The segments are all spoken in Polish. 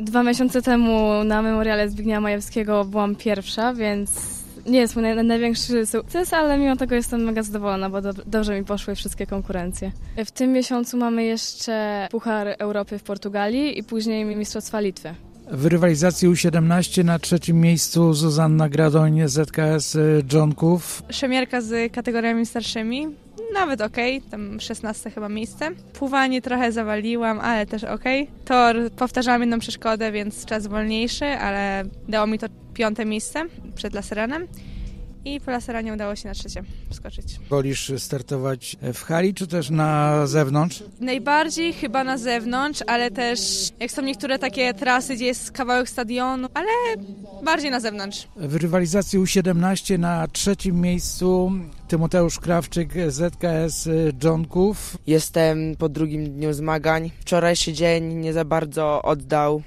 Dwa miesiące temu na memoriale Zbigniewa Majewskiego byłam pierwsza, więc nie jest mój naj- największy sukces, ale mimo tego jestem mega zadowolona, bo do, dobrze mi poszły wszystkie konkurencje. W tym miesiącu mamy jeszcze Puchar Europy w Portugalii i później Mistrzostwa Litwy. W rywalizacji U17 na trzecim miejscu Zuzanna Gradoń, ZKS Dżonków. Szemierka z kategoriami starszymi, nawet okej, tam 16 chyba miejsce. Pływanie trochę zawaliłam, ale też okej. Tor powtarzałam jedną przeszkodę, więc czas wolniejszy, ale dało mi to piąte miejsce przed laseranem. I po laseranie udało się na trzecie skoczyć. Wolisz startować w hali czy też na zewnątrz? Najbardziej chyba na zewnątrz, ale też jak są niektóre takie trasy, gdzie jest kawałek stadionu, ale bardziej na zewnątrz. W rywalizacji U17 na trzecim miejscu Tymoteusz Krawczyk, ZKS Dżonków. Jestem po drugim dniu zmagań. Wczorajszy dzień nie za bardzo oddał,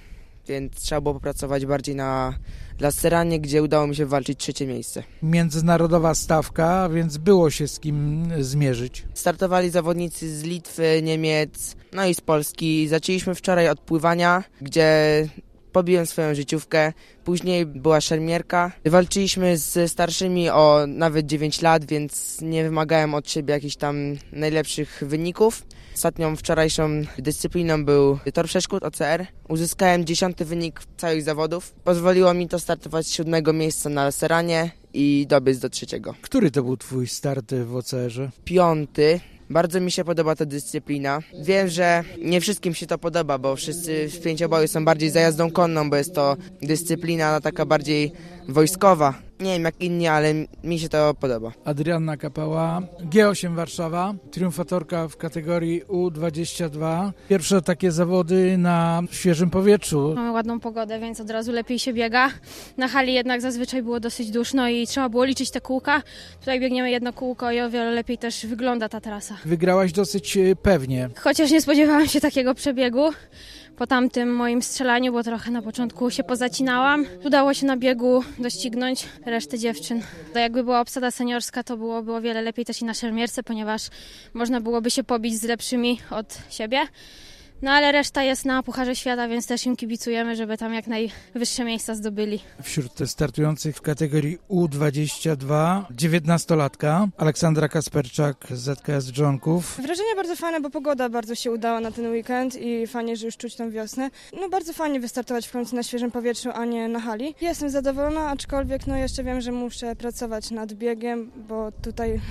więc trzeba było popracować bardziej na laseranie, gdzie udało mi się walczyć trzecie miejsce. Międzynarodowa stawka, więc było się z kim zmierzyć. Startowali zawodnicy z Litwy, Niemiec, no i z Polski. Zaczęliśmy wczoraj od pływania, gdzie pobiłem swoją życiówkę. Później była szermierka. Walczyliśmy z starszymi o nawet 9 lat, więc nie wymagałem od siebie jakichś tam najlepszych wyników. Ostatnią wczorajszą dyscypliną był tor przeszkód OCR. Uzyskałem dziesiąty wynik całych zawodów. Pozwoliło mi to startować z siódmego miejsca na laseranie i dobyć do trzeciego. Który to był twój start w OCR-ze? Piąty. Bardzo mi się podoba ta dyscyplina. Wiem, że nie wszystkim się to podoba, bo wszyscy w pięcioboju są bardziej za jazdą konną, bo jest to dyscyplina taka bardziej wojskowa. Nie wiem jak inni, ale mi się to podoba. Adrianna Kapała, G8 Warszawa, triumfatorka w kategorii U22. Pierwsze takie zawody na świeżym powietrzu. Mamy ładną pogodę, więc od razu lepiej się biega. Na hali jednak zazwyczaj było dosyć duszno i trzeba było liczyć te kółka. Tutaj biegniemy jedno kółko i o wiele lepiej też wygląda ta trasa. Wygrałaś dosyć e, pewnie. Chociaż nie spodziewałam się takiego przebiegu po tamtym moim strzelaniu, bo trochę na początku się pozacinałam. Udało się na biegu doścignąć resztę dziewczyn. To jakby była obsada seniorska, to byłoby o wiele lepiej też i na szermierce, ponieważ można byłoby się pobić z lepszymi od siebie. No ale reszta jest na Pucharze Świata, więc też im kibicujemy, żeby tam jak najwyższe miejsca zdobyli. Wśród startujących w kategorii U22 19-latka Aleksandra Kasperczak, ZKS Dżonków. Wrażenie bardzo fajne, bo pogoda bardzo się udała na ten weekend i fajnie, że już czuć tą wiosnę. No bardzo fajnie wystartować w końcu na świeżym powietrzu, a nie na hali. Jestem zadowolona, aczkolwiek no jeszcze wiem, że muszę pracować nad biegiem, bo tutaj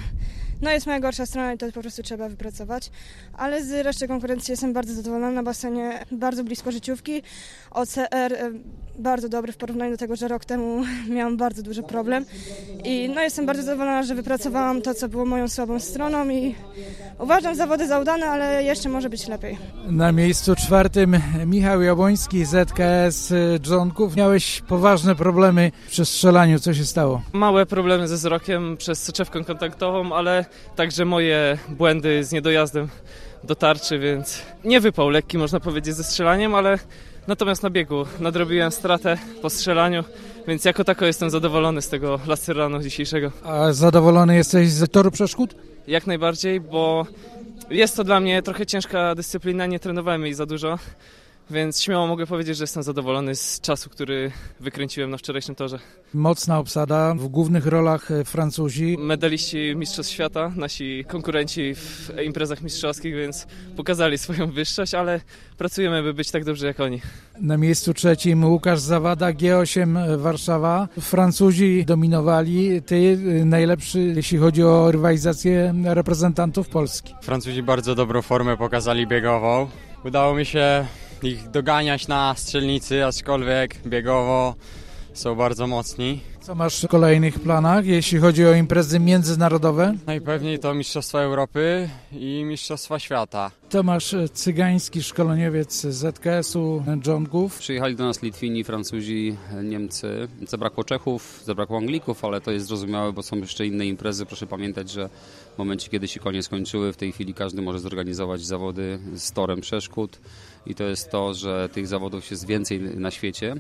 no jest moja gorsza strona i to po prostu trzeba wypracować. Ale z reszty konkurencji jestem bardzo zadowolona na basenie, bardzo blisko życiówki. OCR e, bardzo dobry w porównaniu do tego, że rok temu miałam bardzo duży problem. I no jestem bardzo zadowolona, że wypracowałam to, co było moją słabą stroną i uważam zawody za udane, ale jeszcze może być lepiej. Na miejscu czwartym Michał Jabłoński, ZKS Dżonków. Miałeś poważne problemy przy strzelaniu. Co się stało? Małe problemy ze wzrokiem przez soczewkę kontaktową, ale także moje błędy z niedojazdem do tarczy, więc nie wypał lekki, można powiedzieć, ze strzelaniem, ale natomiast na biegu nadrobiłem stratę po strzelaniu, więc jako tako jestem zadowolony z tego laseranu dzisiejszego. A zadowolony jesteś z toru przeszkód? Jak najbardziej, bo jest to dla mnie trochę ciężka dyscyplina, nie trenowałem jej za dużo, więc śmiało mogę powiedzieć, że jestem zadowolony z czasu, który wykręciłem na wczorajszym torze. Mocna obsada, w głównych rolach Francuzi. Medaliści Mistrzostw Świata, nasi konkurenci w imprezach mistrzowskich, więc pokazali swoją wyższość, ale pracujemy, by być tak dobrze jak oni. Na miejscu trzecim Łukasz Zawada, G8 Warszawa. Francuzi dominowali, ty najlepszy, jeśli chodzi o rywalizację reprezentantów Polski. Francuzi bardzo dobrą formę pokazali biegową. Udało mi się ich doganiać na strzelnicy, aczkolwiek biegowo są bardzo mocni. Co masz w kolejnych planach, jeśli chodzi o imprezy międzynarodowe? Najpewniej to Mistrzostwa Europy i Mistrzostwa Świata. Tomasz Cygański, szkoleniowiec ZKS-u Dżongów. Przyjechali do nas Litwini, Francuzi, Niemcy. Zabrakło Czechów, zabrakło Anglików, ale to jest zrozumiałe, bo są jeszcze inne imprezy. Proszę pamiętać, że w momencie, kiedy się konie skończyły, w tej chwili każdy może zorganizować zawody z torem przeszkód i to jest to, że tych zawodów jest więcej na świecie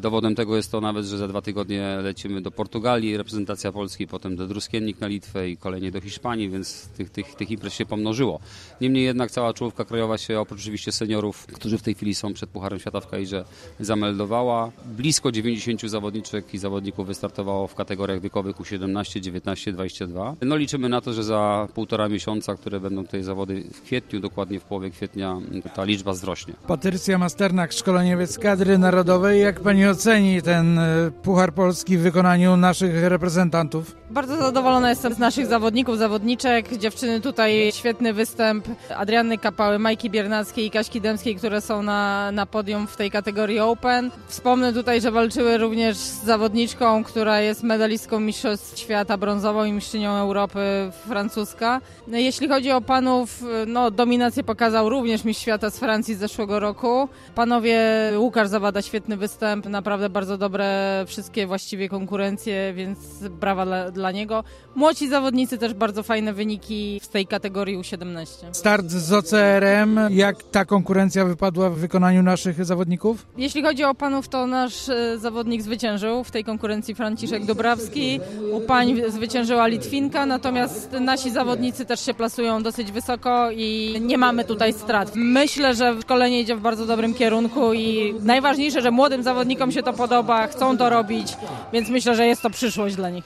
Dowodem tego jest to nawet, że za dwa tygodnie lecimy do Portugalii, reprezentacja Polski, potem do Druskiennik na Litwę i kolejnie do Hiszpanii, więc tych, tych, tych imprez się pomnożyło. Niemniej jednak cała czołówka krajowa się, oprócz oczywiście seniorów, którzy w tej chwili są przed Pucharem Świata w Kairze, zameldowała. Blisko 90 zawodniczek i zawodników wystartowało w kategoriach wiekowych U17, 19, 22. No liczymy na to, że za półtora miesiąca, które będą te zawody w kwietniu, dokładnie w połowie kwietnia, ta liczba wzrośnie. Patrycja Masternak, szkoleniowiec kadry narodowej. Jak pani oceni ten e, Puchar Polski w wykonaniu naszych reprezentantów? Bardzo zadowolona jestem z naszych zawodników, zawodniczek. Dziewczyny tutaj świetny występ. Adrianny Kapały, Majki Biernackiej i Kaśki Dębskiej, które są na, na podium w tej kategorii Open. Wspomnę tutaj, że walczyły również z zawodniczką, która jest medalistką Mistrzostw Świata brązową i mistrzynią Europy francuska. No, Jeśli chodzi o panów, no dominację pokazał również mistrz świata z Francji z zeszłego roku. Panowie Łukasz Zawada, świetny występ, naprawdę bardzo dobre wszystkie właściwie konkurencje, więc brawa dla, dla niego. Młodzi zawodnicy też bardzo fajne wyniki w tej kategorii U17. Start z OCR-em. Jak ta konkurencja wypadła w wykonaniu naszych zawodników? Jeśli chodzi o panów, to nasz e, zawodnik zwyciężył w tej konkurencji Franciszek Dobrawski. U pań zwyciężyła Litwinka, natomiast nasi zawodnicy też się plasują dosyć wysoko i nie mamy tutaj strat. Myślę, że szkolenie idzie w bardzo dobrym kierunku i najważniejsze, że młodym zawodnikom się to podoba, chcą to robić, więc myślę, że jest to przyszłość dla nich.